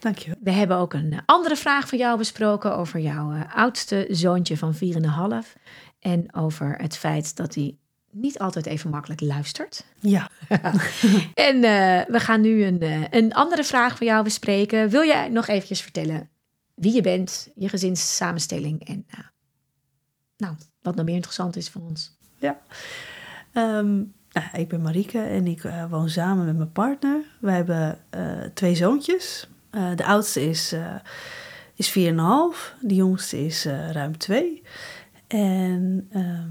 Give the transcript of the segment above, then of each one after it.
Dankjewel. We hebben ook een eh, andere vraag van jou besproken over jouw eh, oudste zoontje van 4,5. En over het feit dat hij niet altijd even makkelijk luistert. Ja. En eh, we gaan nu een, een andere vraag van jou bespreken. Wil jij nog eventjes vertellen wie je bent, je gezinssamenstelling en nou, wat nog meer interessant is voor ons? ja. Ehm, nou, ik ben Marieke en ik woon samen met mijn partner. Wij hebben twee zoontjes. Eh, de oudste is, eh is 4,5. De jongste is eh, ruim 2. En ehm,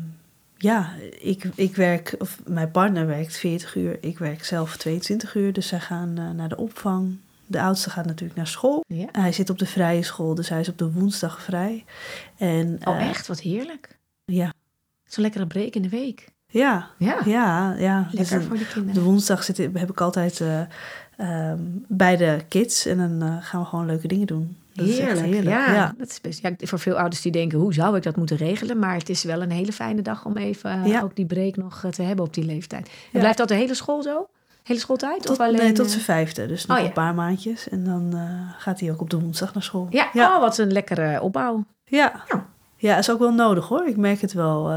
ja, ik, ik werk, of mijn partner werkt 40 uur. Ik werk zelf 22 uur. Dus zij gaan naar de opvang. De oudste gaat natuurlijk naar school. Ja. Hij zit op de vrije school, dus hij is op de woensdag vrij. En, Oh, echt? Wat heerlijk. Ja. Zo'n lekkere break in de week. Ja, Ja, ja, ja. Dus lekker een- voor de kinderen. de woensdag zit, heb ik altijd ehm, bij de kids en dan eh, gaan we gewoon leuke dingen doen. Dat is echt Heerlijk, heerlijk. Ja, Ja. Dat is best, ja, voor veel ouders die denken, hoe zou ik dat moeten regelen? Maar het is wel een hele fijne dag om even eh, Ja. ook die break nog eh, te hebben op die leeftijd. En Ja. blijft dat de hele school zo? Hele schooltijd? Tot, of alleen, nee, tot zijn vijfde, dus nog oh, ja. een paar maandjes. En dan gaat hij ook op de woensdag naar school. Ja. Oh, wat een lekkere opbouw. ja. Ja. Is ook wel nodig hoor. Ik merk het wel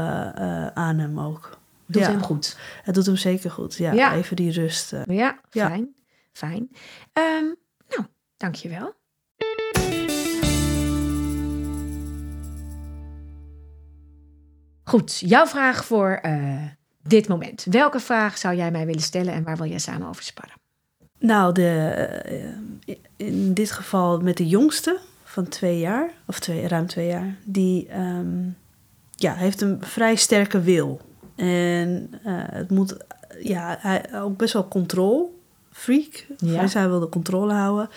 aan hem ook. Doet Ja. hem goed. Het doet hem zeker goed. Ja, even die rust. Ja, Ja. fijn. Fijn. Ehm nou, dankjewel. Goed, jouw vraag voor eh, dit moment. Welke vraag zou jij mij willen stellen en waar wil jij samen over sparren? Nou, de, eh, in dit geval met de jongste van twee jaar, of twee, ruim twee jaar, die ehm, ja, heeft een vrij sterke wil. En eh, het moet, ja, hij ook best wel controle freak. Ja. Dus hij wil de controle houden.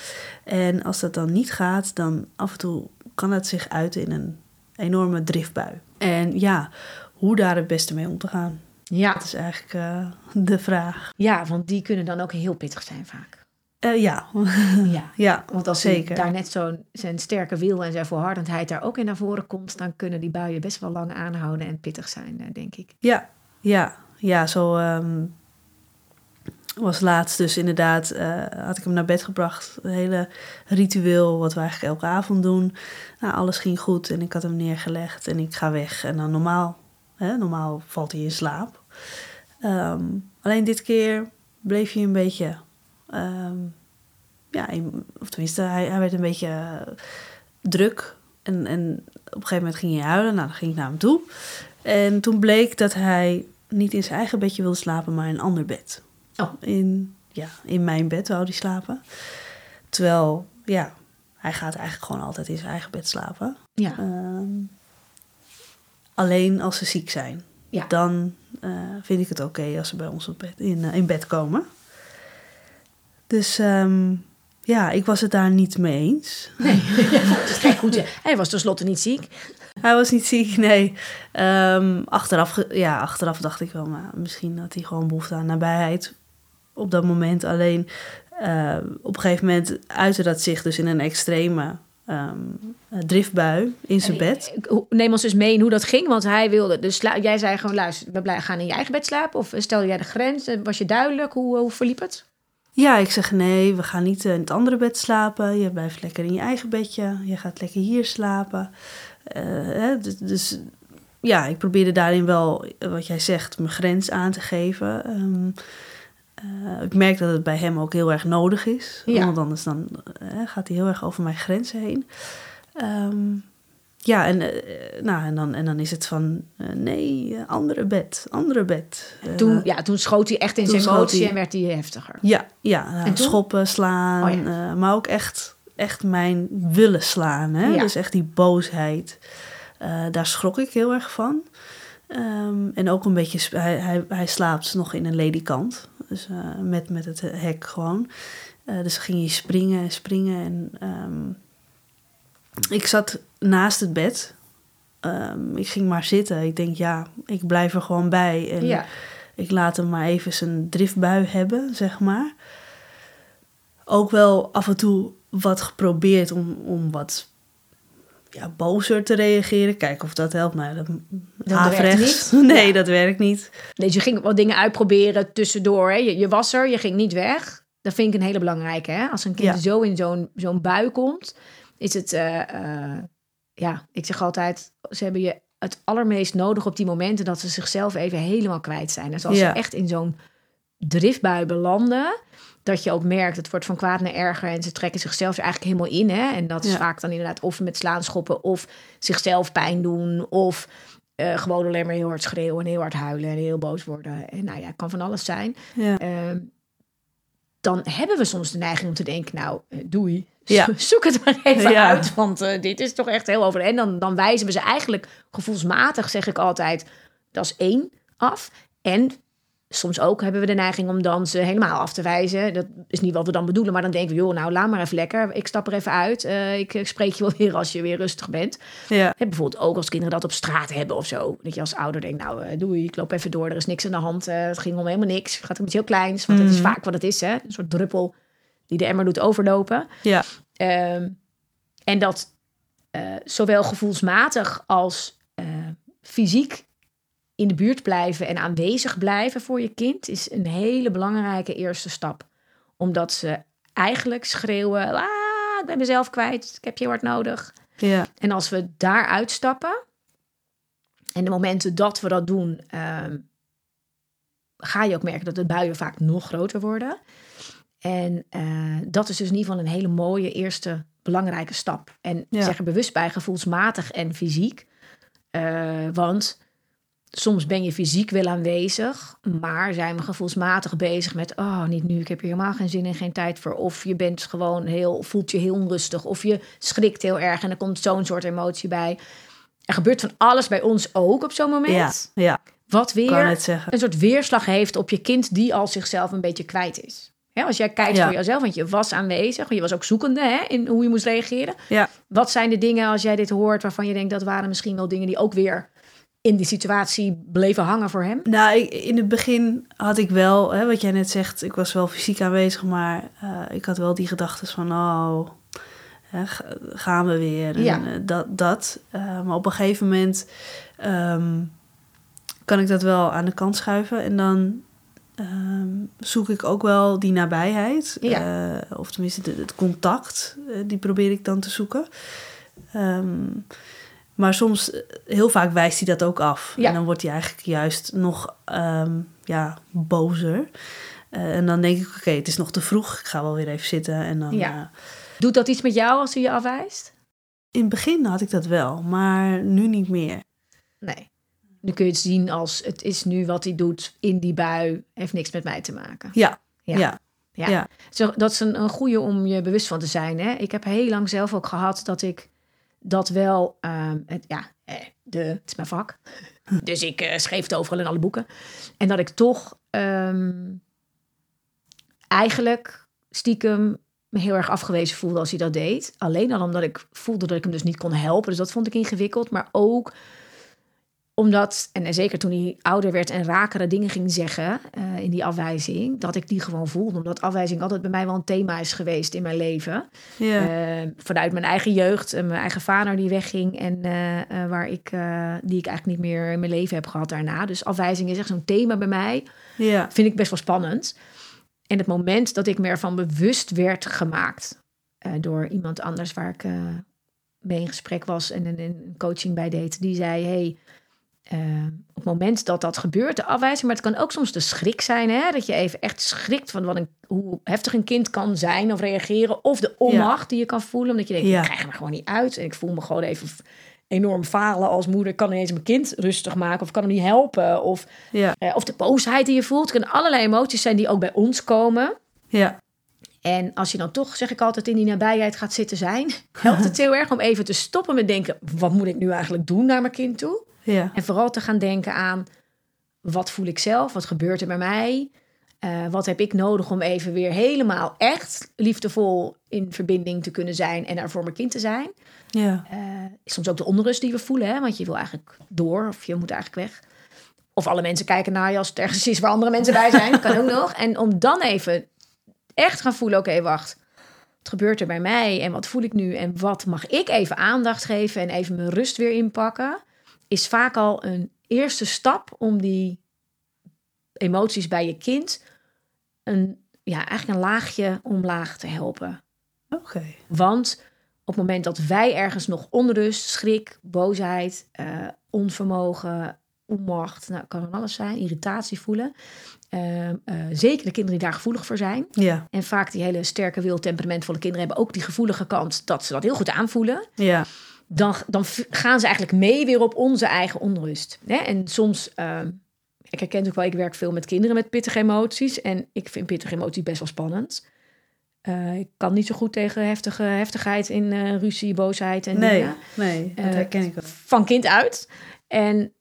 En als dat dan niet gaat, dan af en toe kan het zich uiten in een enorme driftbui. En ja, hoe daar het beste mee om te gaan. Ja, Dat is eigenlijk eh, de vraag. ja want die kunnen dan ook heel pittig zijn vaak. Eh, ja, Ja. ja Want als zeker. daar net zo zijn sterke wil en zijn volhardendheid daar ook in naar voren komt, dan kunnen die buien best wel lang aanhouden en pittig zijn, eh, denk ik. Ja, ja, ja, zo ehm, was laatst dus inderdaad, eh, had ik hem naar bed gebracht. Een hele ritueel wat we eigenlijk elke avond doen. Nou, alles ging goed en ik had hem neergelegd en ik ga weg. En dan normaal, hè, normaal valt hij in slaap. Ehm, alleen dit keer bleef hij een beetje, ehm, ja, of tenminste, hij, hij werd een beetje eh, druk. En, en op een gegeven moment ging hij huilen. Nou, dan ging ik naar hem toe. En toen bleek dat hij niet in zijn eigen bedje wilde slapen, maar in een ander bed. Oh. In, ja, in mijn bed wou hij slapen. Terwijl, ja, hij gaat eigenlijk gewoon altijd in zijn eigen bed slapen. Ja, Ehm, alleen als ze ziek zijn. Ja. Dan eh, vind ik het oké als ze bij ons op bed, in, eh, in bed komen. Dus ehm, ja, ik was het daar niet mee eens. nee. dat is gek goed. Hij was tenslotte niet ziek. Hij was niet ziek, nee. Ehm, achteraf, ja, achteraf dacht ik wel, maar misschien had hij gewoon behoefte aan nabijheid op dat moment. Alleen eh, op een gegeven moment uitte dat zich dus in een extreme ehm, driftbui in zijn bed. eh, Neem ons dus mee in hoe dat ging, want hij wilde. Dus jij zei gewoon: luister, we gaan in je eigen bed slapen. Of stelde jij de grens? Eh, Was je duidelijk? Hoe, hoe verliep het? Ja, ik zeg nee, we gaan niet eh, in het andere bed slapen. Je blijft lekker in je eigen bedje. Je gaat lekker hier slapen. Eh, hè, dus, dus ja, ik probeerde daarin wel, eh, wat jij zegt, mijn grens aan te geven. Ehm, eh, ik merk dat het bij hem ook heel erg nodig is. Ja. Want anders dan, eh, gaat hij heel erg over mijn grenzen heen. Ehm, ja, en, eh, nou, en, dan, en dan is het van, nee, andere bed, andere bed. Toen, ja, toen schoot hij echt in zijn emotie hij. en werd hij heftiger. ja, ja nou, schoppen, slaan, Oh maar ook echt, echt mijn willen slaan. Hè? Ja. Dus echt die boosheid. Daar schrok ik heel erg van. Ehm, en ook een beetje, hij, hij, hij slaapt nog in een ledikant. Dus eh, met, met het hek gewoon. Eh, dus ging je springen en springen. En ehm, ik zat naast het bed. Ehm, ik ging maar zitten. Ik denk, ja, ik blijf er gewoon bij. En Ja. ik laat hem maar even zijn driftbui hebben, zeg maar. Ook wel af en toe wat geprobeerd om, om wat ja, bozer te reageren. Kijken of dat helpt. Maar dat, Dat werkt niet. Nee, Ja. dat werkt niet. Dus je ging wat dingen uitproberen tussendoor. Hè? Je, je was er, je ging niet weg. Dat vind ik een hele belangrijke. Hè? Als een kind Ja. zo in zo'n zo'n bui komt, is het... eh, eh, ja, ik zeg altijd, ze hebben je het allermeest nodig op die momenten... dat ze zichzelf even helemaal kwijt zijn. Dus als Ja. ze echt in zo'n driftbui belanden... dat je ook merkt, het wordt van kwaad naar erger... en ze trekken zichzelf er eigenlijk helemaal in. Hè? En dat is Ja. vaak dan inderdaad of met slaan, schoppen... of zichzelf pijn doen, of eh, gewoon alleen maar heel hard schreeuwen... en heel hard huilen en heel boos worden. En nou ja, het kan van alles zijn. Ja. Ehm, dan hebben we soms de neiging om te denken... nou, eh, doei, Ja. zoek het maar even Ja. uit... want eh, dit is toch echt heel over... En dan, dan wijzen we ze eigenlijk gevoelsmatig, zeg ik altijd... dat is één, af. En soms ook hebben we de neiging om dan ze helemaal af te wijzen. Dat is niet wat we dan bedoelen, maar dan denken we... joh, nou, laat maar even lekker. Ik stap er even uit. Eh, ik, ik spreek je wel weer als je weer rustig bent. Ja. Bijvoorbeeld ook als kinderen dat op straat hebben of zo. Dat je als ouder denkt, nou eh, doei, ik loop even door. Er is niks aan de hand. eh, het ging om helemaal niks. Het gaat om iets heel kleins. Want het is Mhm. vaak wat het is. Hè? Een soort druppel die de emmer doet overlopen. Ja. Ehm, en dat zowel gevoelsmatig als fysiek in de buurt blijven en aanwezig blijven voor je kind is een hele belangrijke eerste stap. Omdat ze eigenlijk schreeuwen: ah, ik ben mezelf kwijt, ik heb je hard nodig. Ja. En als we daar uitstappen, en de momenten dat we dat doen, ehm, ga je ook merken dat de buien vaak nog groter worden. En eh, dat is dus in ieder geval een hele mooie eerste belangrijke stap. En Ja. zeg er bewust bij gevoelsmatig en fysiek. Eh, want soms ben je fysiek wel aanwezig, maar zijn we gevoelsmatig bezig met, oh, niet nu, ik heb hier helemaal geen zin en geen tijd voor. Of je bent gewoon heel, voelt je heel onrustig, of je schrikt heel erg en er komt zo'n soort emotie bij. Er gebeurt van alles bij ons ook op zo'n moment. Ja. Ja. Wat weer een soort weerslag heeft op je kind die al zichzelf een beetje kwijt is. Als jij kijkt Ja. voor jezelf, want je was aanwezig, want je was ook zoekende hè, in hoe je moest reageren. Ja. Wat zijn de dingen als jij dit hoort waarvan je denkt dat waren misschien wel dingen die ook weer in die situatie bleven hangen voor hem? Nou, ik, in het begin had ik wel, hè, wat jij net zegt, ik was wel fysiek aanwezig, maar eh, ik had wel die gedachten van, oh, hè, ga- gaan we weer. En, Ja. eh, dat. dat. Eh, maar op een gegeven moment ehm, kan ik dat wel aan de kant schuiven en dan ehm, zoek ik ook wel die nabijheid, Ja. of tenminste de- het contact, die probeer ik dan te zoeken. Ehm, maar soms, eh, heel vaak wijst hij dat ook af. Ja. En dan wordt hij eigenlijk juist nog ehm, ja, bozer. Eh, en dan denk ik, oké, het is nog te vroeg. Ik ga wel weer even zitten. En dan, Ja. eh, Doet dat iets met jou als hij je afwijst? in het begin had ik dat wel, maar nu niet meer. Nee. Nu kun je het zien als het is nu wat hij doet in die bui, heeft niks met mij te maken. Ja, Ja. ja. Ja. Dat is een, een goede om je bewust van te zijn. Hè? Ik heb heel lang zelf ook gehad dat ik dat wel, ehm, het, ja, eh, de, het is mijn vak. Dus ik eh, schreef het overal in alle boeken. En dat ik toch ehm, eigenlijk stiekem me heel erg afgewezen voelde als hij dat deed. Alleen al omdat ik voelde dat ik hem dus niet kon helpen. Dus dat vond ik ingewikkeld. Maar ook omdat, en zeker toen hij ouder werd en rakere dingen ging zeggen eh, in die afwijzing, dat ik die gewoon voelde. Omdat afwijzing altijd bij mij wel een thema is geweest in mijn leven. ja. Eh, vanuit mijn eigen jeugd, en mijn eigen vader die wegging en eh, eh, waar ik, eh, die ik eigenlijk niet meer in mijn leven heb gehad daarna. Dus afwijzing is echt zo'n thema bij mij. ja. Vind ik best wel spannend. En het moment dat ik me ervan bewust werd gemaakt eh, door iemand anders waar ik eh, mee in gesprek was en een, een coaching bij deed, die zei: Hey, eh, op het moment dat dat gebeurt, de afwijzing, maar het kan ook soms de schrik zijn, hè, dat je even echt schrikt van wat een, hoe heftig een kind kan zijn of reageren, of de onmacht die je kan voelen, omdat je denkt: Ja. Ik krijg er gewoon niet uit en ik voel me gewoon even enorm falen als moeder. Ik kan ineens mijn kind rustig maken of ik kan hem niet helpen. Of ja. eh, of de boosheid die je voelt. Het kunnen allerlei emoties zijn die ook bij ons komen. ja. En als je dan toch, zeg ik altijd, in die nabijheid gaat zitten zijn, helpt het heel erg om even te stoppen met denken: wat moet ik nu eigenlijk doen naar mijn kind toe? Ja. En vooral te gaan denken aan wat voel ik zelf, wat gebeurt er bij mij? Eh, wat heb ik nodig om even weer helemaal echt liefdevol in verbinding te kunnen zijn en er voor mijn kind te zijn? Ja. Uh, soms ook de onrust die we voelen, hè? want je wil eigenlijk door of je moet eigenlijk weg. Of alle mensen kijken naar je als het ergens is waar andere mensen bij zijn. kan ook nog. En om dan even echt gaan voelen, oké, wacht. Wat gebeurt er bij mij en wat voel ik nu en wat mag ik even aandacht geven en even mijn rust weer inpakken, is vaak al een eerste stap om die emoties bij je kind een, ja, eigenlijk een laagje omlaag te helpen. Oké. Want op het moment dat wij ergens nog onrust, schrik, boosheid, uh, onvermogen, onmacht, nou, kan van alles zijn, irritatie voelen. Uh, uh, zeker de kinderen die daar gevoelig voor zijn. Ja. En vaak die hele sterke wil, temperamentvolle kinderen hebben ook die gevoelige kant dat ze dat heel goed aanvoelen. Ja. Dan, dan gaan ze eigenlijk mee weer op onze eigen onrust. Hè? En soms, uh, ik herken ook wel, ik werk veel met kinderen met pittige emoties. En ik vind pittige emoties best wel spannend. Uh, ik kan niet zo goed tegen heftige heftigheid in uh, ruzie, boosheid en nee, dingen. Nee, dat herken ik wel. Van kind uit. En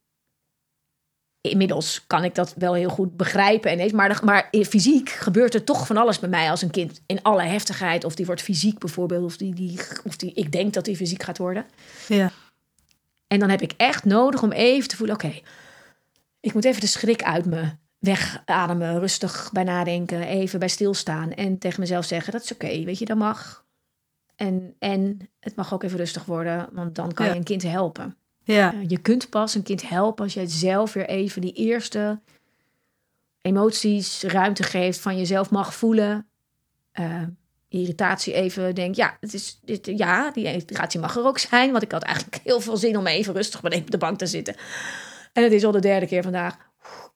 inmiddels kan ik dat wel heel goed begrijpen. En, maar, maar fysiek gebeurt er toch van alles bij mij als een kind. In alle heftigheid. Of die wordt fysiek bijvoorbeeld. Of, die, die, of die, ik denk dat die fysiek gaat worden. Ja. En dan heb ik echt nodig om even te voelen... oké, okay, ik moet even de schrik uit me wegademen. Rustig bij nadenken. Even bij stilstaan. En tegen mezelf zeggen, dat is oké. Okay, weet je, dat mag. En, en het mag ook even rustig worden. Want dan kan Ja. je een kind helpen. Ja. Uh, Je kunt pas een kind helpen als jij zelf weer even die eerste emoties ruimte geeft, van jezelf mag voelen. Uh, irritatie even denkt, ja, het is, dit, ja, die irritatie mag er ook zijn. Want ik had eigenlijk heel veel zin om even rustig beneden op de bank te zitten. En het is al de derde keer vandaag.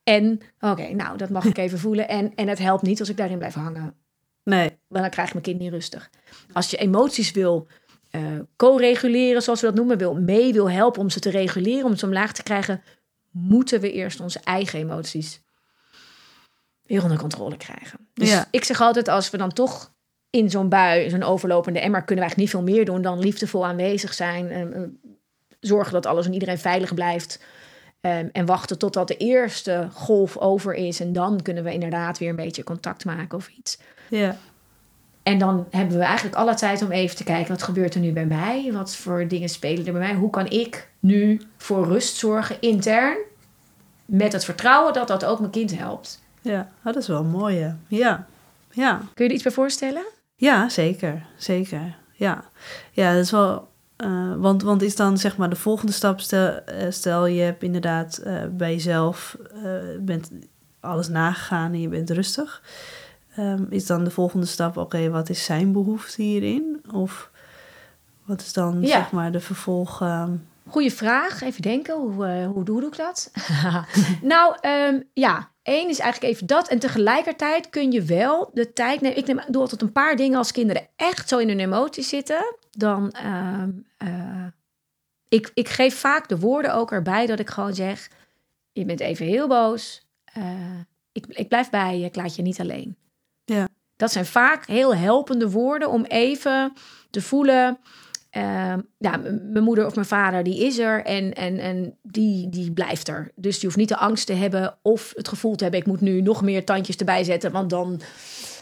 En, oké, nou, dat mag ik even voelen. En, en het helpt niet als ik daarin blijf hangen. Nee. Want dan krijgt mijn kind niet rustig. Als je emoties wil uh, co-reguleren, zoals we dat noemen, wil mee wil helpen om ze te reguleren, om ze omlaag te krijgen, moeten we eerst onze eigen emoties weer onder controle krijgen. Dus Ja. ik zeg altijd, als we dan toch in zo'n bui, zo'n overlopende emmer, kunnen we eigenlijk niet veel meer doen dan liefdevol aanwezig zijn, en, uh, zorgen dat alles en iedereen veilig blijft. Um, en wachten totdat de eerste golf over is. En dan kunnen we inderdaad weer een beetje contact maken of iets. Ja. En dan hebben we eigenlijk alle tijd om even te kijken... wat gebeurt er nu bij mij? Wat voor dingen spelen er bij mij? Hoe kan ik nu voor rust zorgen intern? Met het vertrouwen dat dat ook mijn kind helpt. Ja, dat is wel mooi. hè. Ja. Ja. Kun je er iets bij voorstellen? Ja, zeker. Zeker. Ja. Ja, dat is wel... Uh, want, want is dan zeg maar de volgende stap, stel, stel je hebt inderdaad uh, bij jezelf, bent alles nagegaan en je bent rustig. Um, is dan de volgende stap, oké, okay, wat is zijn behoefte hierin? Of wat is dan Ja. zeg maar de vervolg... Um... Goeie vraag. Even denken, hoe, uh, hoe doe ik dat? nou, um, ja, één is eigenlijk even dat. En tegelijkertijd kun je wel de tijd nemen. Ik neem, doe altijd een paar dingen als kinderen echt zo in hun emoties zitten. Dan, uh, ik, ik geef vaak de woorden ook erbij dat ik gewoon zeg... Je bent even heel boos. Uh, ik, ik blijf bij je, ik laat je niet alleen. Ja. Dat zijn vaak heel helpende woorden om even te voelen... Uh, ja, mijn moeder of mijn vader, die is er en, en, en die, die blijft er. Dus je hoeft niet de angst te hebben of het gevoel te hebben... ik moet nu nog meer tandjes erbij zetten, want dan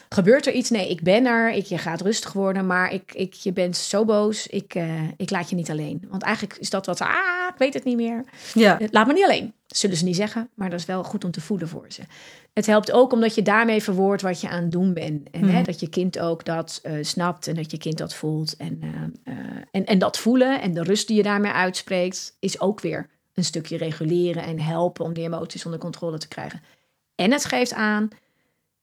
gebeurt er iets. Nee, ik ben er, ik, je gaat rustig worden, maar ik, ik, je bent zo boos, ik, uh, ik laat je niet alleen. Want eigenlijk is dat wat, ah, ik weet het niet meer. Ja. Laat me niet alleen. Dat zullen ze niet zeggen, maar dat is wel goed om te voelen voor ze. Het helpt ook omdat je daarmee verwoordt wat je aan het doen bent. En Mhm. hè, dat je kind ook dat uh, snapt en dat je kind dat voelt. En, uh, en, en dat voelen en de rust die je daarmee uitspreekt, is ook weer een stukje reguleren en helpen om die emoties onder controle te krijgen. En het geeft aan,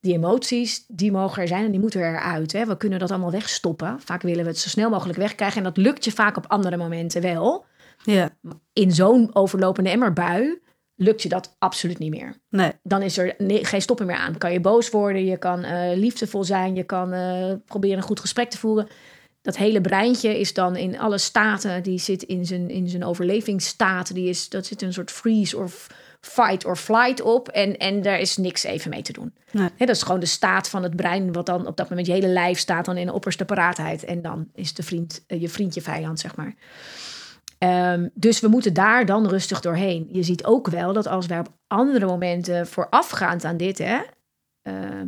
die emoties, die mogen er zijn en die moeten eruit. Hè. We kunnen dat allemaal wegstoppen. Vaak willen we het zo snel mogelijk wegkrijgen. En dat lukt je vaak op andere momenten wel. Ja. In zo'n overlopende emmerbui lukt je dat absoluut niet meer. Nee. Dan is er geen stoppen meer aan. Kan je boos worden, je kan uh, liefdevol zijn, je kan uh, proberen een goed gesprek te voeren. Dat hele breintje is dan in alle staten, die zit in zijn, in zijn overlevingsstaat, die is, dat zit een soort freeze of fight or flight op. En, en daar is niks even mee te doen. Nee. He, dat is gewoon de staat van het brein, wat dan op dat moment je hele lijf staat dan in opperste paraatheid. En dan is de vriend, uh, je vriend je vijand, zeg maar. Um, dus we moeten daar dan rustig doorheen. Je ziet ook wel dat als wij op andere momenten voorafgaand aan dit, hè, eh,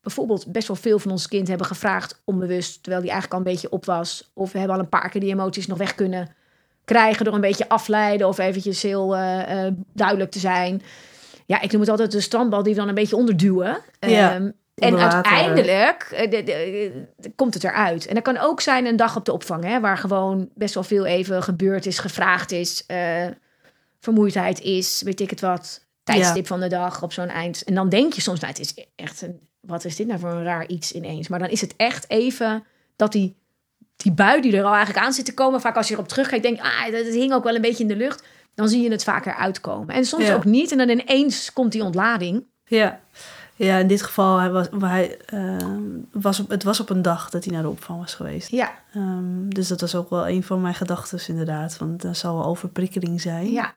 bijvoorbeeld best wel veel van ons kind hebben gevraagd onbewust, terwijl die eigenlijk al een beetje op was. Of we hebben al een paar keer die emoties nog weg kunnen krijgen door een beetje afleiden of eventjes heel eh, eh, duidelijk te zijn. Ja, ik noem het altijd de strandbal die we dan een beetje onderduwen. Ja, Ehm, en uiteindelijk eh, de- de- de- komt het eruit. En dat kan ook zijn een dag op de opvang, hè, waar gewoon best wel veel even gebeurd is, gevraagd is, vermoeidheid is, weet ik het wat, tijdstip van de dag op zo'n eind. En dan denk je soms, nou, het is echt een, wat is dit nou voor een raar iets ineens? Maar dan is het echt even dat die, die bui die er al eigenlijk aan zit te komen, vaak als je erop terugkijkt, denk je, ah, dat, hing ook wel een beetje in de lucht. Dan zie je het vaker uitkomen. En soms Ja. ook niet. En dan ineens komt die ontlading. Ja. Ja, in dit geval hij was, hij, ehm, was op, het was op een dag dat hij naar de opvang was geweest. Ja, Ehm, dus dat was ook wel een van mijn gedachten inderdaad. Want dat zal wel overprikkeling zijn. Ja.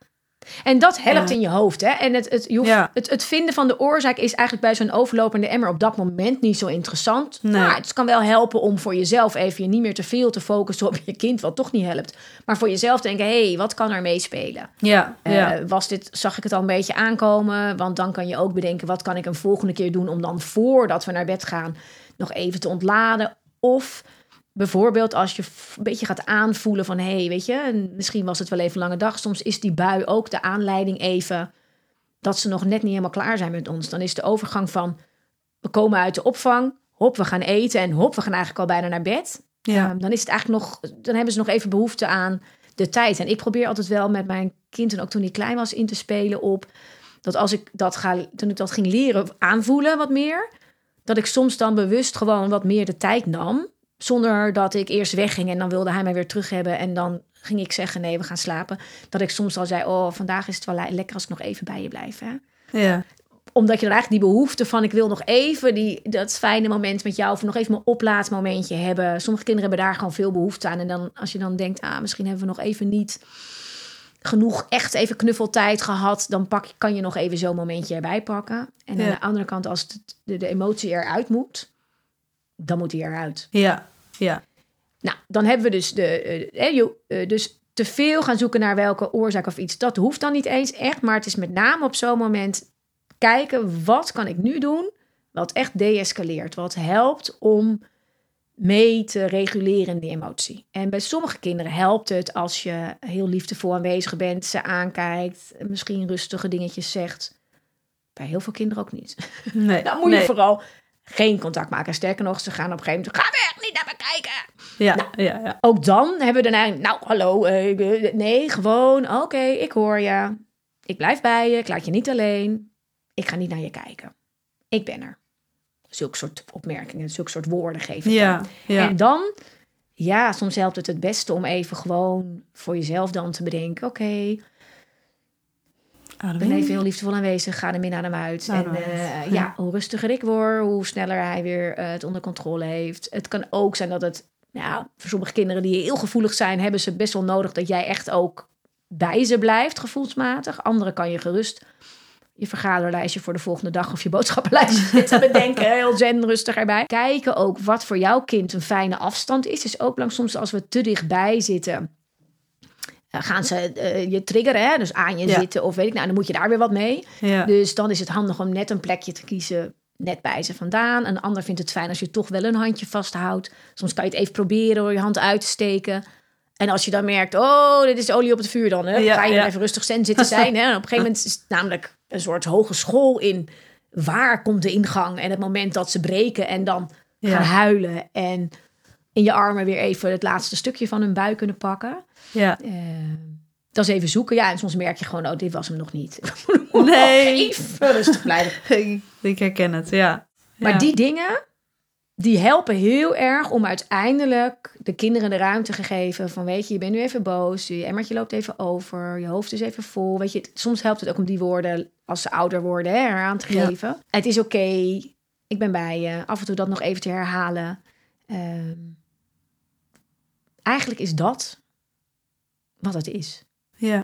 En dat helpt Ja. in je hoofd. Hè? En het, het, je hoeft- Ja. het, het vinden van de oorzaak is eigenlijk bij zo'n overlopende emmer op dat moment niet zo interessant. Nee. Maar het kan wel helpen om voor jezelf even je niet meer te veel te focussen op je kind, wat toch niet helpt. Maar voor jezelf denken, hé, hey, wat kan er meespelen? Ja, Eh, ja. was dit, zag ik het al een beetje aankomen? Want dan kan je ook bedenken, wat kan ik een volgende keer doen om dan voordat we naar bed gaan nog even te ontladen? Of bijvoorbeeld als je een beetje gaat aanvoelen van, hé, hey, weet je, en misschien was het wel even een lange dag. Soms is die bui ook de aanleiding even dat ze nog net niet helemaal klaar zijn met ons. Dan is de overgang van, we komen uit de opvang, hop, we gaan eten en hop, we gaan eigenlijk al bijna naar bed. ja. Ehm, dan is het eigenlijk nog, dan hebben ze nog even behoefte aan de tijd. En ik probeer altijd wel met mijn kind en ook toen hij klein was in te spelen op dat als ik dat ga, toen ik dat ging leren aanvoelen wat meer, dat ik soms dan bewust gewoon wat meer de tijd nam, zonder dat ik eerst wegging en dan wilde hij mij weer terug hebben en dan ging ik zeggen nee, we gaan slapen. Dat ik soms al zei, oh, vandaag is het wel le- lekker als ik nog even bij je blijf. Hè? ja. Omdat je dan eigenlijk die behoefte van ik wil nog even die, dat fijne moment met jou of nog even mijn oplaadmomentje hebben. Sommige kinderen hebben daar gewoon veel behoefte aan. En dan als je dan denkt, ah, misschien hebben we nog even niet genoeg echt even knuffeltijd gehad, dan pak, kan je nog even zo'n momentje erbij pakken. En aan de andere kant, als het, de, de emotie eruit moet, dan moet die eruit. Ja, ja. Nou, dan hebben we dus de. eh, eh, eh, dus te veel gaan zoeken naar welke oorzaak of iets. Dat hoeft dan niet eens echt. Maar het is met name op zo'n moment kijken. Wat kan ik nu doen? Wat echt deescaleert. Wat helpt om mee te reguleren in die emotie. En bij sommige kinderen helpt het als je heel liefdevol aanwezig bent. Ze aankijkt. Misschien rustige dingetjes zegt. Bij heel veel kinderen ook niet. Nee, Dan moet nee. je vooral geen contact maken. Sterker nog, ze gaan op een gegeven moment... Ga weg, niet naar me kijken! Ja, Nou. ja, ja. Ook dan hebben we eigenlijk, nou hallo, eh, eh, nee, gewoon, oké, ik hoor je. Ik blijf bij je, ik laat je niet alleen. Ik ga niet naar je kijken. Ik ben er. Zulke soort opmerkingen, zulke soort woorden geven. Ja, ja. En dan, ja, soms helpt het het beste om even gewoon voor jezelf dan te bedenken, oké, ben even heel liefdevol aanwezig, ga min aan hem uit. En eh, ja. ja, hoe rustiger ik word, hoe sneller hij weer eh, het onder controle heeft. Het kan ook zijn dat het, nou, voor sommige kinderen die heel gevoelig zijn, hebben ze best wel nodig dat jij echt ook bij ze blijft, gevoelsmatig. Anderen kan je gerust je vergaderlijstje voor de volgende dag of je boodschappenlijstje zitten bedenken. Heel zen, rustig erbij. Kijken ook wat voor jouw kind een fijne afstand is. Is ook lang soms als we te dichtbij zitten. Gaan ze eh, je triggeren, hè? dus aan je Ja. zitten of weet ik, nou dan moet je daar weer wat mee. ja. Dus dan is het handig om net een plekje te kiezen, net bij ze vandaan. Een ander vindt het fijn als je toch wel een handje vasthoudt. Soms kan je het even proberen door je hand uit te steken. En als je dan merkt, oh, dit is olie op het vuur dan. Hè? Ja, ga je even rustig zitten zijn. Hè? En op een gegeven moment is het namelijk een soort hogeschool in waar komt de ingang. En het moment dat ze breken en dan gaan huilen. En in je armen weer even het laatste stukje van hun buik kunnen pakken. ja. Eh, dat is even zoeken. Ja, en soms merk je gewoon, oh, dit was hem nog niet. Nee. Even rustig blijven. Ik, ik herken het, ja. Maar Ja. die dingen, die helpen heel erg om uiteindelijk de kinderen de ruimte te geven van, weet je, je bent nu even boos, je emmertje loopt even over, je hoofd is even vol. Weet je, het- soms helpt het ook om die woorden, als ze ouder worden, hè, eraan te Ja. geven. Het is oké, ik ben bij je. Af en toe dat nog even te herhalen. Ehm, eigenlijk is dat wat het is. Ja.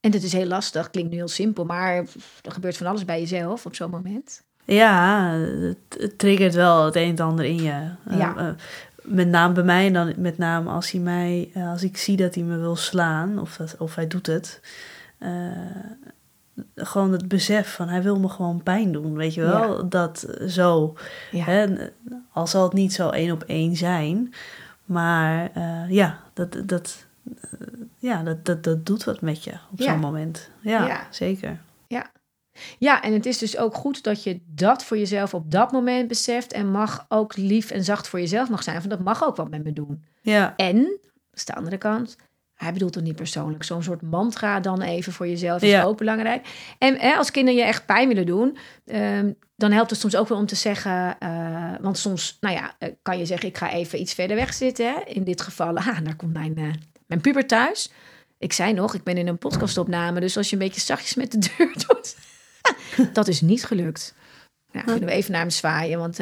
En dat is heel lastig, klinkt nu heel simpel, maar er gebeurt van alles bij jezelf op zo'n moment. Ja, het, triggert wel het een en het ander in je. Eh, eh, met name bij mij en dan met name als hij mij, eh, als ik zie dat hij me wil slaan of, dat, of hij doet het, gewoon het besef van hij wil me gewoon pijn doen, weet je wel? Dat zo. Ja. Hè? Al zal het niet zo één op één zijn, maar eh, ja, dat, dat, eh, ja dat, dat, dat doet wat met je op Ja. zo'n moment. Ja, Ja. zeker. Ja, en het is dus ook goed dat je dat voor jezelf op dat moment beseft. En mag ook lief en zacht voor jezelf mag zijn. Want dat mag ook wat met me doen. Ja, En, dat is de andere kant. Hij bedoelt het niet persoonlijk. Zo'n soort mantra dan even voor jezelf is Ja. ook belangrijk. En hè, als kinderen je echt pijn willen doen, ehm, dan helpt het soms ook wel om te zeggen. eh, want soms, nou ja, eh, kan je zeggen: ik ga even iets verder weg zitten. Hè? In dit geval, ah, daar komt mijn, eh, mijn puber thuis. Ik zei nog, ik ben in een podcastopname. Dus als je een beetje zachtjes met de deur doet, dat is niet gelukt. Nou, kunnen we even naar hem zwaaien, want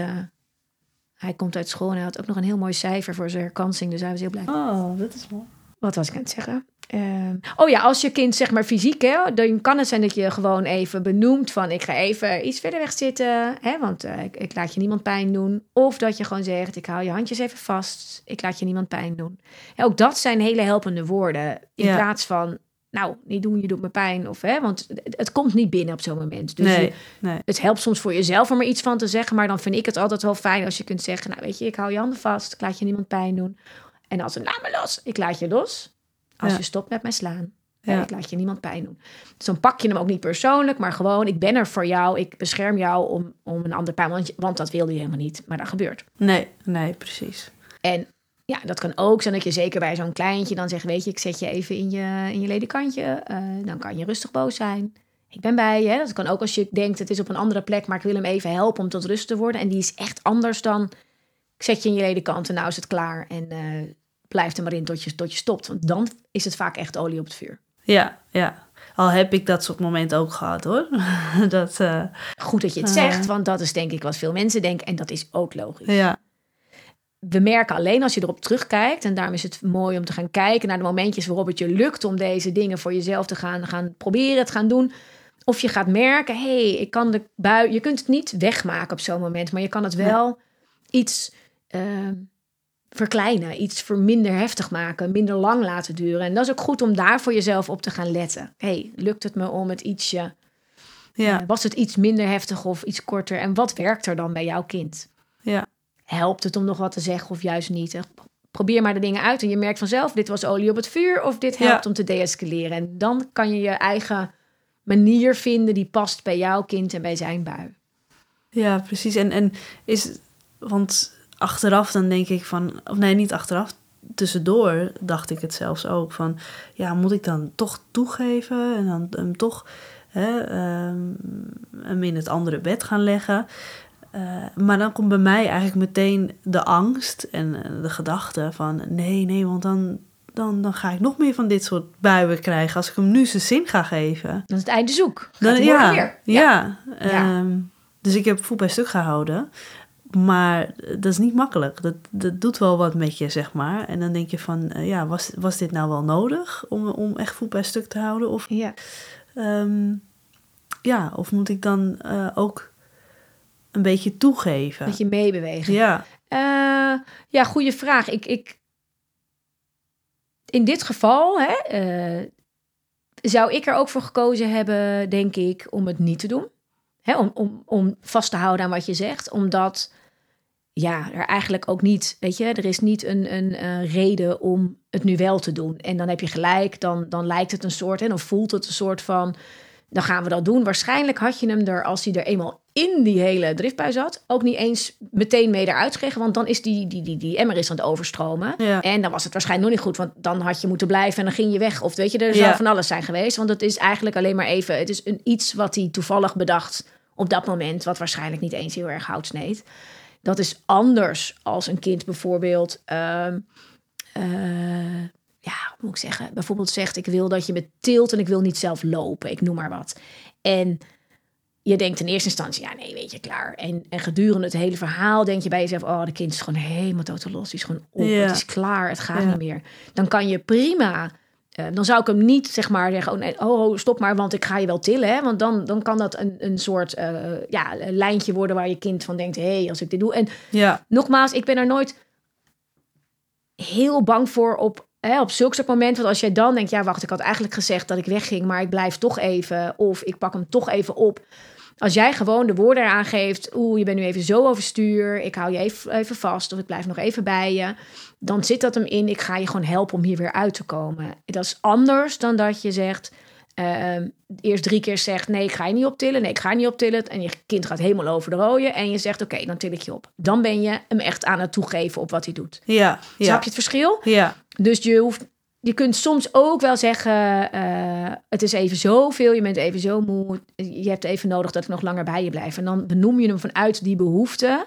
hij komt uit school en hij had ook nog een heel mooi cijfer voor zijn herkansing. Dus hij was heel blij. oh, dat is mooi. Wat was ik aan het zeggen? Ehm, oh ja, als je kind zeg maar fysiek, hè, dan kan het zijn dat je gewoon even benoemt van ik ga even iets verder weg zitten, hè, want eh, ik, ik laat je niemand pijn doen. Of dat je gewoon zegt ik hou je handjes even vast, ik laat je niemand pijn doen. Ook dat zijn hele helpende woorden in Ja. plaats van nou niet doen, je doet me pijn of hè, want het, het komt niet binnen op zo'n moment. Dus nee, je- nee. het helpt soms voor jezelf om er iets van te zeggen, maar dan vind ik het altijd wel fijn als je kunt zeggen, nou weet je, ik hou je handen vast, ik laat je niemand pijn doen. En als ze laat me los, ik laat je los. Als Ja. je stopt met mij slaan. Ja. Ik laat je niemand pijn doen. Dus dan pak je hem ook niet persoonlijk, maar gewoon, ik ben er voor jou. Ik bescherm jou om, om een ander pijn, want dat wilde je helemaal niet. Maar dat gebeurt. Nee, nee, precies. En ja, dat kan ook zijn dat je zeker bij zo'n kleintje dan zegt, weet je, ik zet je even in je, in je ledekantje. Eh, dan kan je rustig boos zijn. Ik ben bij je. Dat kan ook als je denkt, het is op een andere plek, maar ik wil hem even helpen om tot rust te worden. En die is echt anders dan, ik zet je in je ledekant en nou is het klaar. En eh blijf er maar in tot je, tot je stopt. Want dan is het vaak echt olie op het vuur. Ja, ja. Al heb ik dat soort momenten ook gehad hoor. dat, eh, Goed dat je het Ah. zegt, want dat is denk ik wat veel mensen denken. En dat is ook logisch. ja, we merken alleen als je erop terugkijkt, en daarom is het mooi om te gaan kijken naar de momentjes waarop het je lukt om deze dingen voor jezelf te gaan, gaan proberen, te gaan doen. Of je gaat merken, hé, hey, ik kan de bui. Je kunt het niet wegmaken op zo'n moment, maar je kan het wel iets eh, verkleinen, iets voor minder heftig maken, minder lang laten duren. En dat is ook goed om daar voor jezelf op te gaan letten. Hé, hey, lukt het me om het ietsje ja, eh, was het iets minder heftig of iets korter? En wat werkt er dan bij jouw kind? ja, Helpt het om nog wat te zeggen of juist niet? Eh, Probeer maar de dingen uit en je merkt vanzelf... dit was olie op het vuur of dit helpt Ja. om te deescaleren. En dan kan je je eigen manier vinden... die past bij jouw kind en bij zijn bui. ja, precies. En, en is, want achteraf dan denk ik van, of nee, niet achteraf, tussendoor dacht ik het zelfs ook van, ja, moet ik dan toch toegeven en dan hem toch hè, ehm, hem in het andere bed gaan leggen? Eh, maar dan komt bij mij eigenlijk meteen de angst en eh, de gedachte van, nee, nee, want dan, dan, dan ga ik nog meer van dit soort buien krijgen als ik hem nu zijn zin ga geven. Dan is het einde zoek. Dan, ja, weer. ja. Ja. ehm, dus ik heb voet bij stuk gehouden. Maar dat is niet makkelijk. Dat, dat doet wel wat met je, zeg maar. En dan denk je van, eh, ja, was, was dit nou wel nodig om, om echt voet bij stuk te houden? Of, Ja. ehm, ja, of moet ik dan eh, ook een beetje toegeven? Dat je meebewegen. Ja, Eh, ja, goede vraag. Ik, ik, in dit geval hè, zou ik er ook voor gekozen hebben, denk ik, om het niet te doen. Hè, om, om, om vast te houden aan wat je zegt. Omdat ja, er eigenlijk ook niet, weet je, er is niet een, een, eh, reden om het nu wel te doen. En dan heb je gelijk, dan, dan lijkt het een soort, en dan voelt het een soort van, dan gaan we dat doen. Waarschijnlijk had je hem er, als hij er eenmaal in die hele driftbui zat, ook niet eens meteen mee eruit gekregen. Want dan is die, die, die, die emmer is aan het overstromen. Ja. En dan was het waarschijnlijk nog niet goed, want dan had je moeten blijven en dan ging je weg. Of weet je, er zou Ja. van alles zijn geweest. Want het is eigenlijk alleen maar even, het is een, iets wat hij toevallig bedacht op dat moment, wat waarschijnlijk niet eens heel erg hout sneed. Dat is anders als een kind bijvoorbeeld, ehm, eh, ja, hoe moet ik zeggen, bijvoorbeeld zegt: Ik wil dat je me tilt en ik wil niet zelf lopen, ik noem maar wat. En je denkt in eerste instantie, ja, nee, weet je, klaar. En, en gedurende het hele verhaal denk je bij jezelf: Oh, de kind is gewoon helemaal totaal los, die is gewoon op, Ja. het is klaar, het gaat Ja. niet meer. Dan kan je prima. Eh, dan zou ik hem niet zeg maar zeggen: Oh nee, oh, oh, stop maar, want ik ga je wel tillen. Hè? Want dan, dan kan dat een, een soort eh, ja, een lijntje worden waar je kind van denkt: hé, hey, als ik dit doe. En ja, nogmaals, ik ben er nooit heel bang voor op hè, op zulke soort momenten, want als jij dan denkt, ja wacht, ik had eigenlijk gezegd dat ik wegging, maar ik blijf toch even, of ik pak hem toch even op. Als jij gewoon de woorden eraan geeft, oeh, je bent nu even zo overstuur, ik hou je even, even vast, of ik blijf nog even bij je, dan zit dat hem in, ik ga je gewoon helpen om hier weer uit te komen. Dat is anders dan dat je zegt, ehm, eerst drie keer zegt, nee, ik ga je niet optillen, nee, ik ga je niet optillen, en je kind gaat helemaal over de rode, en je zegt, oké, dan til ik je op. Dan ben je hem echt aan het toegeven op wat hij doet. Ja, ja. Snap je het verschil? Ja, Dus je hoeft, je kunt soms ook wel zeggen, eh, het is even zoveel, je bent even zo moe, je hebt even nodig dat ik nog langer bij je blijf. En dan benoem je hem vanuit die behoefte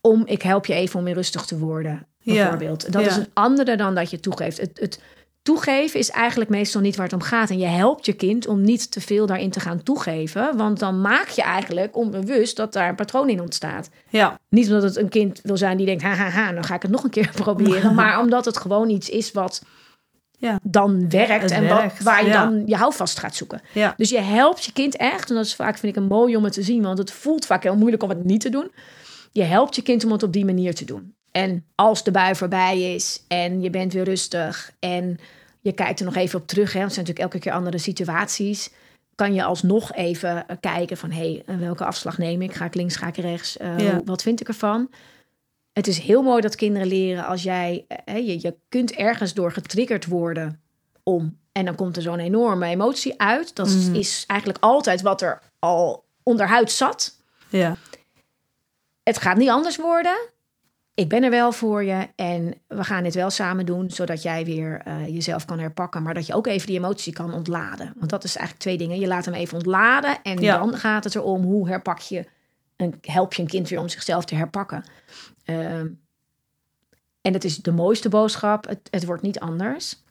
om, ik help je even om weer rustig te worden, bijvoorbeeld. Dat is een andere dan dat je toegeeft. Het, het toegeven is eigenlijk meestal niet waar het om gaat. En je helpt je kind om niet te veel daarin te gaan toegeven, want dan maak je eigenlijk onbewust dat daar een patroon in ontstaat. ja, Niet omdat het een kind wil zijn die denkt, ha, ha, ha, dan ga ik het nog een keer proberen. maar omdat het gewoon iets is wat Ja. dan werkt Het en werkt, Wat, waar je ja. dan je houvast gaat zoeken. ja. Dus je helpt je kind echt, en dat is vaak, vind ik, een mooi om het te zien, want het voelt vaak heel moeilijk om het niet te doen. Je helpt je kind om het op die manier te doen. En als de bui voorbij is en je bent weer rustig en je kijkt er nog even op terug, hè, want het zijn natuurlijk elke keer andere situaties, kan je alsnog even eh, kijken van, hé, hey, welke afslag neem ik? Ga ik links, ga ik rechts? Eh, Ja. Wat vind ik ervan? Het is heel mooi dat kinderen leren als jij, eh, hè, je, je kunt ergens door getriggerd worden om. En dan komt er zo'n enorme emotie uit. Dat is- Mhm. is eigenlijk altijd wat er al onderhuid zat. ja. Het gaat niet anders worden. Ik ben er wel voor je en we gaan dit wel samen doen, zodat jij weer eh, jezelf kan herpakken, maar dat je ook even die emotie kan ontladen. Want dat is eigenlijk twee dingen. Je laat hem even ontladen en Ja. dan gaat het erom hoe herpak je, een, help je een kind weer om zichzelf te herpakken. Ehm, en het is de mooiste boodschap. Het, het wordt niet anders.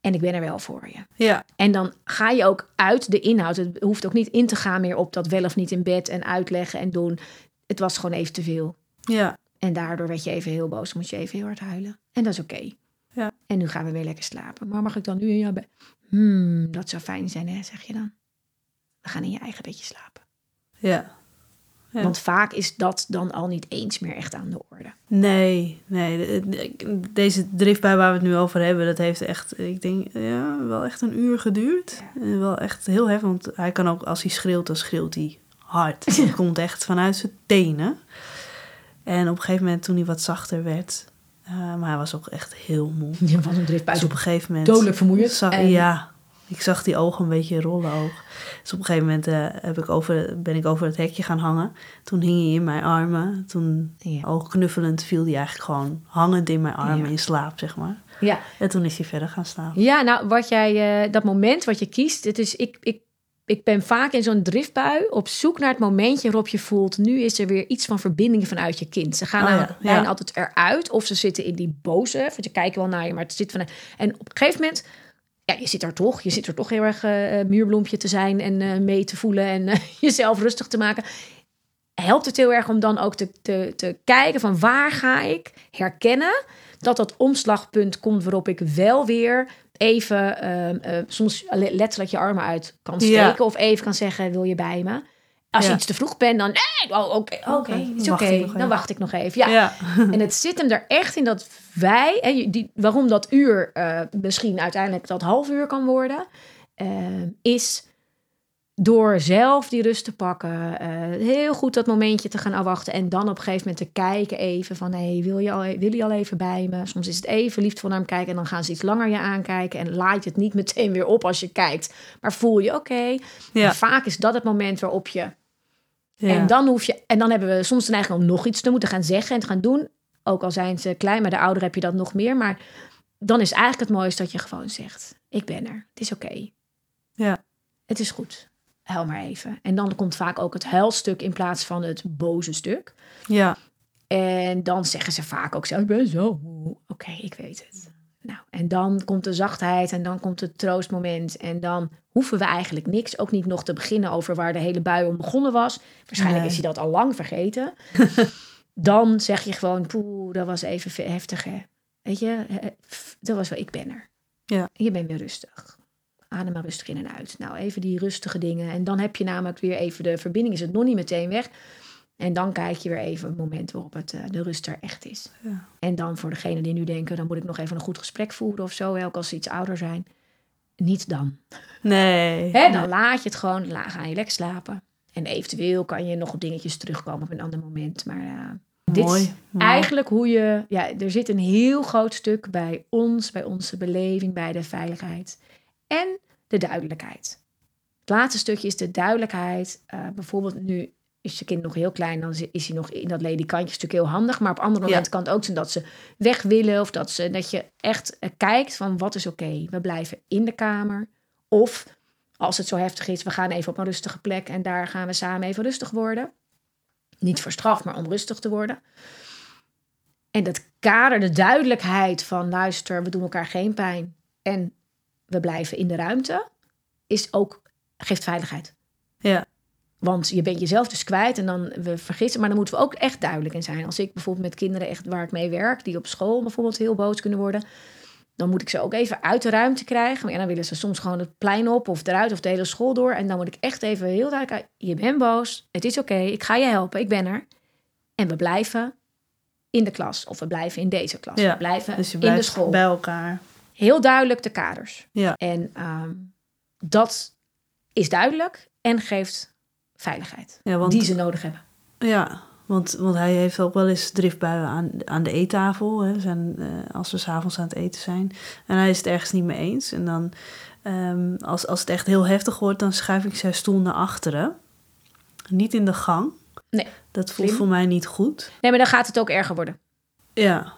En ik ben er wel voor je. Ja, En dan ga je ook uit de inhoud. Het hoeft ook niet in te gaan meer op dat wel of niet in bed en uitleggen en doen. Het was gewoon even te veel. Ja, En daardoor werd je even heel boos, moest je even heel hard huilen. En dat is oké. Ja. En nu gaan we weer lekker slapen. Maar mag ik dan nu in jouw bed? Hmm, dat zou fijn zijn, hè, zeg je dan. We gaan in je eigen bedje slapen. ja. Ja. Want vaak is dat dan al niet eens meer echt aan de orde. Nee, nee. de- de- Deze driftbui waar we het nu over hebben, dat heeft echt, ik denk, ja, wel echt een uur geduurd. En wel echt heel heftig, want hij kan ook, als hij schreeuwt, dan schreeuwt hij hard. Het komt echt vanuit zijn tenen. En op een gegeven moment, toen hij wat zachter werd, eh, maar hij was ook echt heel moe. Je was een drift Dus op een gegeven moment... Dodelijk vermoeiend. Zag, En- Ja, ik zag die ogen een beetje rollen ook. Dus op een gegeven moment eh, heb ik over, ben ik over het hekje gaan hangen. Toen hing hij in mijn armen. Toen, Ja. knuffelend, viel hij eigenlijk gewoon hangend in mijn armen Ja. in slaap, zeg maar. Ja, En toen is hij verder gaan slapen. Ja, nou, wat jij, eh, dat moment wat je kiest, het is, ik, ik, ik ben vaak in zo'n driftbui op zoek naar het momentje waarop je voelt, nu is er weer iets van verbinding vanuit je kind. Ze gaan Oh ja, bijna ja. altijd eruit, of ze zitten in die boze, want je kijkt wel naar je, maar het zit van. En op een gegeven moment, ja, je zit er toch, je zit er toch heel erg eh, eh, muurbloempje te zijn en eh, mee te voelen en jezelf rustig te maken. Helpt het heel erg om dan ook te, te, te kijken van waar ga ik herkennen dat dat omslagpunt komt waarop ik wel weer even ehm, eh, soms le- letterlijk je armen uit kan Ja. steken of even kan zeggen wil je bij me. Als je iets te vroeg bent, dan nee, oh, oké, oké, Oké, is dan wacht oké, ik nog dan even. wacht ik nog even. Ja. Ja. En het zit hem er echt in dat wij, en die, waarom dat uur eh, misschien uiteindelijk dat half uur kan worden, eh, is door zelf die rust te pakken, eh, heel goed dat momentje te gaan afwachten en dan op een gegeven moment te kijken even van, hey, wil je al, wil je al even bij me? Soms is het even liefdevol naar hem kijken en dan gaan ze iets langer je aankijken en laat je het niet meteen weer op als je kijkt, maar voel je oké. Ja. Vaak is dat het moment waarop je Ja. en dan hoef je, en dan hebben we soms de neiging om nog iets te moeten gaan zeggen en te gaan doen. Ook al zijn ze klein, maar de ouder heb je dat nog meer. Maar dan is eigenlijk het mooiste dat je gewoon zegt: Ik ben er. Het is oké. Ja. Het is goed. Huil maar even. En dan komt vaak ook het huilstuk in plaats van het boze stuk. ja. En dan zeggen ze vaak ook zo: Ik ben zo. Oké, ik weet het. Nou, en dan komt de zachtheid en dan komt het troostmoment. En dan hoeven we eigenlijk niks. Ook niet nog te beginnen over waar de hele bui om begonnen was. Waarschijnlijk Nee. is hij dat al lang vergeten. dan zeg je gewoon: Poeh, dat was even ve- heftig, hè? Weet je, dat was wel, ik ben er. Ja. Je bent weer rustig. Adem maar rustig in en uit. Nou, even die rustige dingen. En dan heb je namelijk weer even de verbinding, is het nog niet meteen weg. En dan kijk je weer even een moment waarop het, eh, de rust er echt is. Ja. En dan voor degene die nu denken, dan moet ik nog even een goed gesprek voeren of zo, ook als ze iets ouder zijn. Niet dan. Nee. Hè, dan laat je het gewoon, ga je lekker slapen. En eventueel kan je nog op dingetjes terugkomen op een ander moment. Maar eh, dit Mooi, is mooi. eigenlijk hoe je... Ja, er zit een heel groot stuk bij ons, bij onze beleving, bij de veiligheid. En de duidelijkheid. Het laatste stukje is de duidelijkheid. Eh, bijvoorbeeld nu is je kind nog heel klein, dan is hij nog in dat ledikantje stuk heel handig. Maar op andere Ja. momenten kan het ook zijn dat ze weg willen. Of dat, ze, dat je echt eh, kijkt van wat is oké. We blijven in de kamer. Of als het zo heftig is, we gaan even op een rustige plek en daar gaan we samen even rustig worden. Niet voor straf, maar om rustig te worden. En dat kader, de duidelijkheid van luister, we doen elkaar geen pijn en we blijven in de ruimte, is ook, geeft veiligheid. Ja. Want je bent jezelf dus kwijt en dan we vergissen. Maar dan moeten we ook echt duidelijk in zijn. Als ik bijvoorbeeld met kinderen echt waar ik mee werk, die op school bijvoorbeeld heel boos kunnen worden, dan moet ik ze ook even uit de ruimte krijgen. Ja, dan willen ze soms gewoon het plein op of eruit of de hele school door. En dan moet ik echt even heel duidelijk, je bent boos, het is oké, ik ga je helpen, ik ben er. En we blijven in de klas of we blijven in deze klas. Ja, We blijven Dus je in de school. bij elkaar. Heel duidelijk de kaders. Ja. En ehm, dat is duidelijk en geeft veiligheid Ja, want, die ze nodig hebben. ja, want, want hij heeft ook wel eens driftbuien aan, aan de eettafel. Hè. Zijn, eh, als we s'avonds aan het eten zijn. En hij is het ergens niet mee eens. En dan, ehm, als, als het echt heel heftig wordt, dan schuif ik zijn stoel naar achteren. Niet in de gang. Nee, Dat voelt slim. voor mij niet goed. Nee, maar dan gaat het ook erger worden. Ja.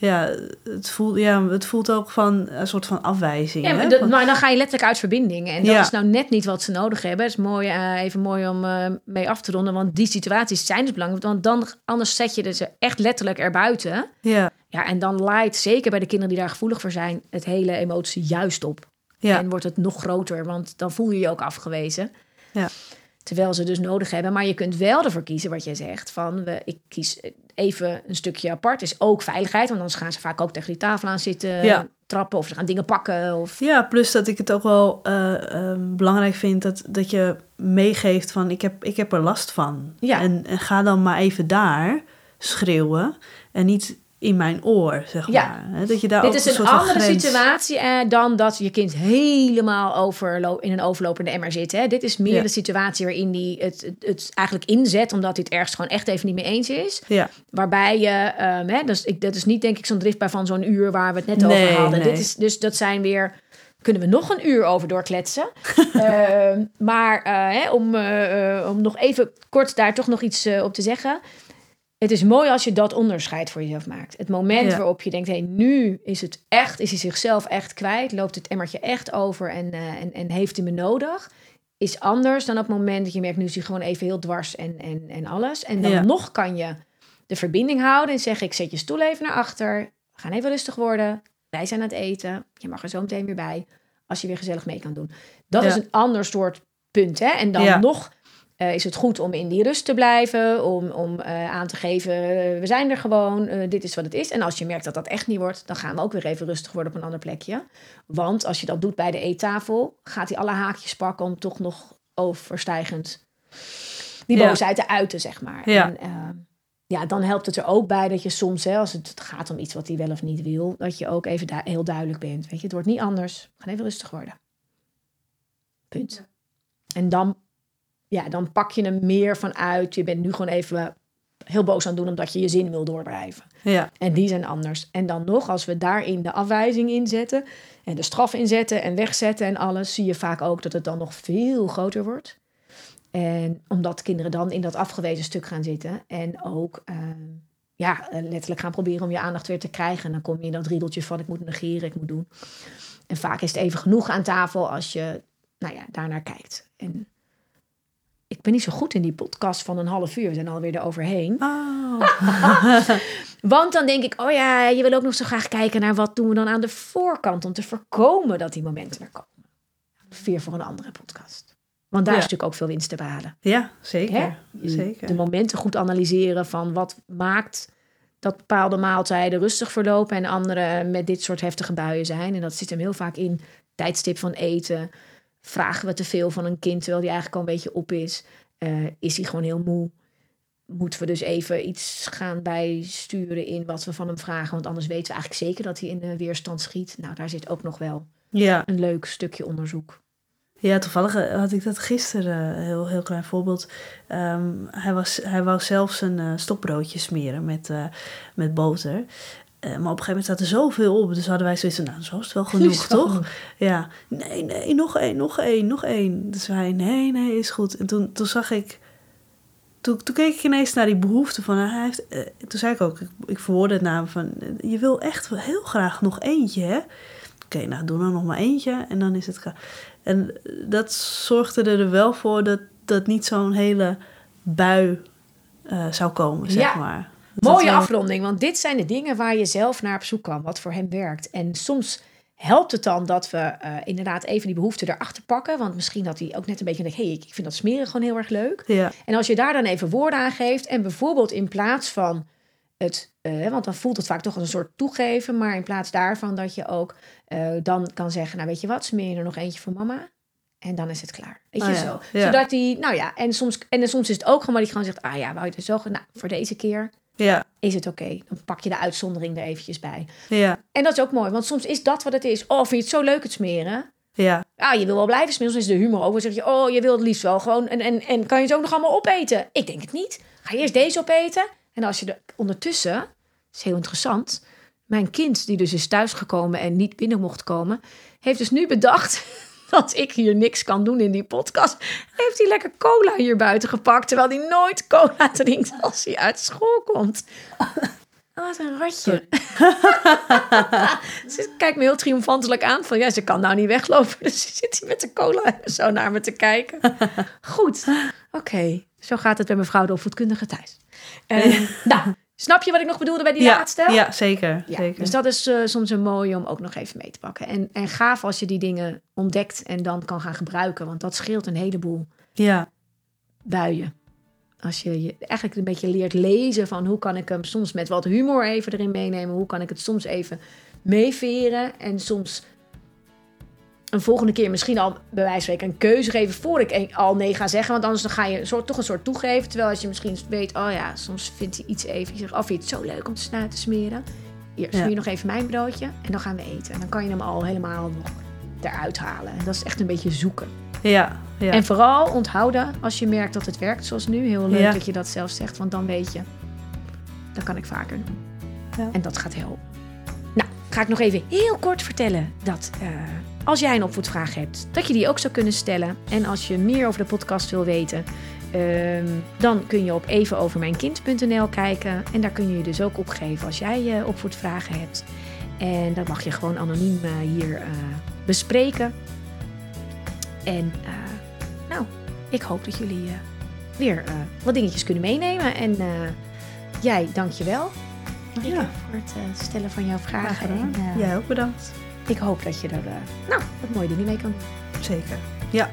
Ja, het voelt, ja, het voelt ook van een soort van afwijzing. Ja, maar, de- maar dan ga je letterlijk uit verbinding. En dat Ja. is nou net niet wat ze nodig hebben. Het is mooi, eh, even mooi om eh, mee af te ronden. Want die situaties zijn dus belangrijk. Want dan, anders zet je ze echt letterlijk erbuiten. ja, Ja, en dan laait zeker bij de kinderen die daar gevoelig voor zijn... het hele emotie juist op. ja, En wordt het nog groter, want dan voel je je ook afgewezen. Ja. Terwijl ze dus nodig hebben. Maar je kunt wel ervoor kiezen wat jij zegt. Van we, ik kies even een stukje apart. Is ook veiligheid. Want anders gaan ze vaak ook tegen die tafel aan zitten. Ja. Trappen of ze gaan dingen pakken. Of... ja, plus dat ik het ook wel eh, ehm, belangrijk vind dat, dat je meegeeft van ik heb, ik heb er last van. Ja. En, en ga dan maar even daar schreeuwen en niet in mijn oor, zeg Ja. maar. Dat je daar Dit ook is een andere grens- situatie eh, dan dat je kind helemaal in een overlopende emmer zit. Hè? Dit is meer Ja. de situatie waarin die het, het, het eigenlijk inzet, omdat hij het ergens gewoon echt even niet mee eens is. Ja, Waarbij je, ehm, hè, dus ik, dat is niet denk ik zo'n driftbui van zo'n uur waar we het net Nee, over hadden. nee. Dit is, dus dat zijn weer, kunnen we nog een uur over doorkletsen. Ehm, maar eh, hè, om, eh, om nog even kort daar toch nog iets op te zeggen. Het is mooi als je dat onderscheid voor jezelf maakt. Het moment Ja. waarop je denkt, hé, nu is het echt, is hij zichzelf echt kwijt, loopt het emmertje echt over en, eh, en, en heeft hij me nodig, is anders dan op het moment dat je merkt, nu is hij gewoon even heel dwars en, en, en alles. En dan Ja. nog kan je de verbinding houden en zeggen, ik zet je stoel even naar achter, we gaan even rustig worden, wij zijn aan het eten, je mag er zo meteen weer bij, als je weer gezellig mee kan doen. Dat Ja. is een ander soort punt, hè? En dan nog eh, is het goed om in die rust te blijven, om, om eh, aan te geven, eh, we zijn er gewoon, dit is wat het is. En als je merkt dat dat echt niet wordt, dan gaan we ook weer even rustig worden op een ander plekje. Want als je dat doet bij de eettafel, gaat hij alle haakjes pakken om toch nog overstijgend die Ja. boosheid te uiten, zeg maar. Ja. En, ja, dan helpt het er ook bij dat je soms, hè, als het gaat om iets wat hij wel of niet wil, dat je ook even du- heel duidelijk bent. Weet je, het wordt niet anders. We gaan even rustig worden. Punt. En dan, ja, dan pak je hem meer vanuit. Je bent nu gewoon even heel boos aan het doen omdat je je zin wil doorblijven. ja, En die zijn anders. En dan nog, als we daarin de afwijzing inzetten en de straf inzetten en wegzetten en alles, zie je vaak ook dat het dan nog veel groter wordt. En omdat kinderen dan in dat afgewezen stuk gaan zitten en ook eh, ja, letterlijk gaan proberen om je aandacht weer te krijgen. En dan kom je in dat riedeltje van ik moet negeren, ik moet doen. En vaak is het even genoeg aan tafel als je nou ja, daarnaar kijkt. En ik ben niet zo goed in die podcast van een half uur. We zijn alweer eroverheen. Oh. Want dan denk ik, oh ja, je wil ook nog zo graag kijken naar wat doen we dan aan de voorkant om te voorkomen dat die momenten er komen. Vier voor een andere podcast. Want daar Ja. is natuurlijk ook veel winst te behalen. ja, zeker. Zeker. De momenten goed analyseren van wat maakt dat bepaalde maaltijden rustig verlopen en andere met dit soort heftige buien zijn. En dat zit hem heel vaak in tijdstip van eten. Vragen we te veel van een kind terwijl die eigenlijk al een beetje op is? Eh, is hij gewoon heel moe? moeten we dus even iets gaan bijsturen in wat we van hem vragen. Want anders weten we eigenlijk zeker dat hij in de weerstand schiet. Nou, daar zit ook nog wel Ja, een leuk stukje onderzoek. ja toevallig eh, had ik dat gisteren, een heel, heel klein voorbeeld. Ehm, hij, was, hij wou zelf zijn eh, stokbroodje smeren met, eh, met boter. Eh, maar op een gegeven moment staat er zoveel op. Dus hadden wij zoiets van, nou, zo is het wel genoeg, Is toch? genoeg. Ja, nee, nee, nog één, nog één, nog één. Dus wij, nee, nee, is goed. En toen, toen zag ik, toen, toen keek ik ineens naar die behoefte van, hij heeft, eh, toen zei ik ook, ik, ik verwoordde het hem van, eh, je wil echt heel graag nog eentje, hè? Oké, nou, doe dan nog maar eentje en dan is het klaar. En dat zorgde er wel voor dat, dat niet zo'n hele bui zou komen, zeg Ja. maar. Mooie wel- afronding, want dit zijn de dingen waar je zelf naar op zoek kan, wat voor hem werkt. En soms helpt het dan dat we eh, inderdaad even die behoefte erachter pakken. Want misschien dat hij ook net een beetje denkt, hé, hey, ik ik vind dat smeren gewoon heel erg leuk. Ja, En als je daar dan even woorden aan geeft en bijvoorbeeld in plaats van het, eh, want dan voelt het vaak toch als een soort toegeven, maar in plaats daarvan dat je ook eh, dan kan zeggen, nou weet je wat, smeer je er nog eentje voor mama? En dan is het klaar. Weet je ja, zo. ja. Zodat hij, nou ja, en soms, en soms is het ook gewoon dat hij gewoon zegt, ah ja, wou je het zo, nou voor deze keer ja, is het oké. Dan pak je de uitzondering er eventjes bij. ja, En dat is ook mooi, want soms is dat wat het is. Oh, vind je het zo leuk het smeren? ja, Ah, je wil wel blijven smeren. Soms is de humor ook. Dan zeg je, oh, je wil het liefst wel gewoon. En, en, en kan je het ook nog allemaal opeten? Ik denk het niet. Ga je eerst deze opeten? En als je er ondertussen, dat is heel interessant. Mijn kind, die dus is thuisgekomen en niet binnen mocht komen, heeft dus nu bedacht dat ik hier niks kan doen in die podcast. Heeft hij lekker cola hier buiten gepakt, terwijl hij nooit cola drinkt als hij uit school komt. Oh, wat een ratje. Ze kijkt me heel triomfantelijk aan. Van ja, ze kan nou niet weglopen. Dus ze zit hier met de cola zo naar me te kijken. Goed. Oké. Zo gaat het bij mevrouw de opvoedkundige thuis. Eh, nou, snap je wat ik nog bedoelde bij die ja, laatste? ja, zeker, Ja, zeker. dus dat is eh, soms een mooie om ook nog even mee te pakken. En, en gaaf als je die dingen ontdekt en dan kan gaan gebruiken. Want dat scheelt een heleboel Ja, buien. Als je, je eigenlijk een beetje leert lezen van hoe kan ik hem soms met wat humor even erin meenemen. Hoe kan ik het soms even meeveren. En soms een volgende keer misschien al bij wijze van spreken een keuze geven voor ik al nee ga zeggen. Want anders dan ga je een soort, toch een soort toegeven. Terwijl als je misschien weet, oh ja, soms vindt hij iets even. Je zegt, oh vind je het zo leuk om te snuiten te smeren? Hier, smeer Ja. nog even mijn broodje en dan gaan we eten. En dan kan je hem al helemaal nog eruit halen. En dat is echt een beetje zoeken. ja, ja. En vooral onthouden als je merkt dat het werkt zoals nu. Heel leuk Ja. dat je dat zelf zegt, want dan weet je, dat kan ik vaker doen. Ja. En dat gaat helpen. Nou, ga ik nog even heel kort vertellen dat eh, als jij een opvoedvraag hebt, dat je die ook zou kunnen stellen. En als je meer over de podcast wil weten, ehm, dan kun je op evenovermijnkind.nl kijken. En daar kun je je dus ook opgeven als jij eh, opvoedvragen hebt. En dat mag je gewoon anoniem eh, hier eh, bespreken. En nou, ik hoop dat jullie weer wat dingetjes kunnen meenemen. En jij, dank je wel. Ja. voor het stellen van jouw vragen. En, Jij ook bedankt. Ik hoop dat je er eh, nou, wat mooie dingen mee kan. Zeker. Ja.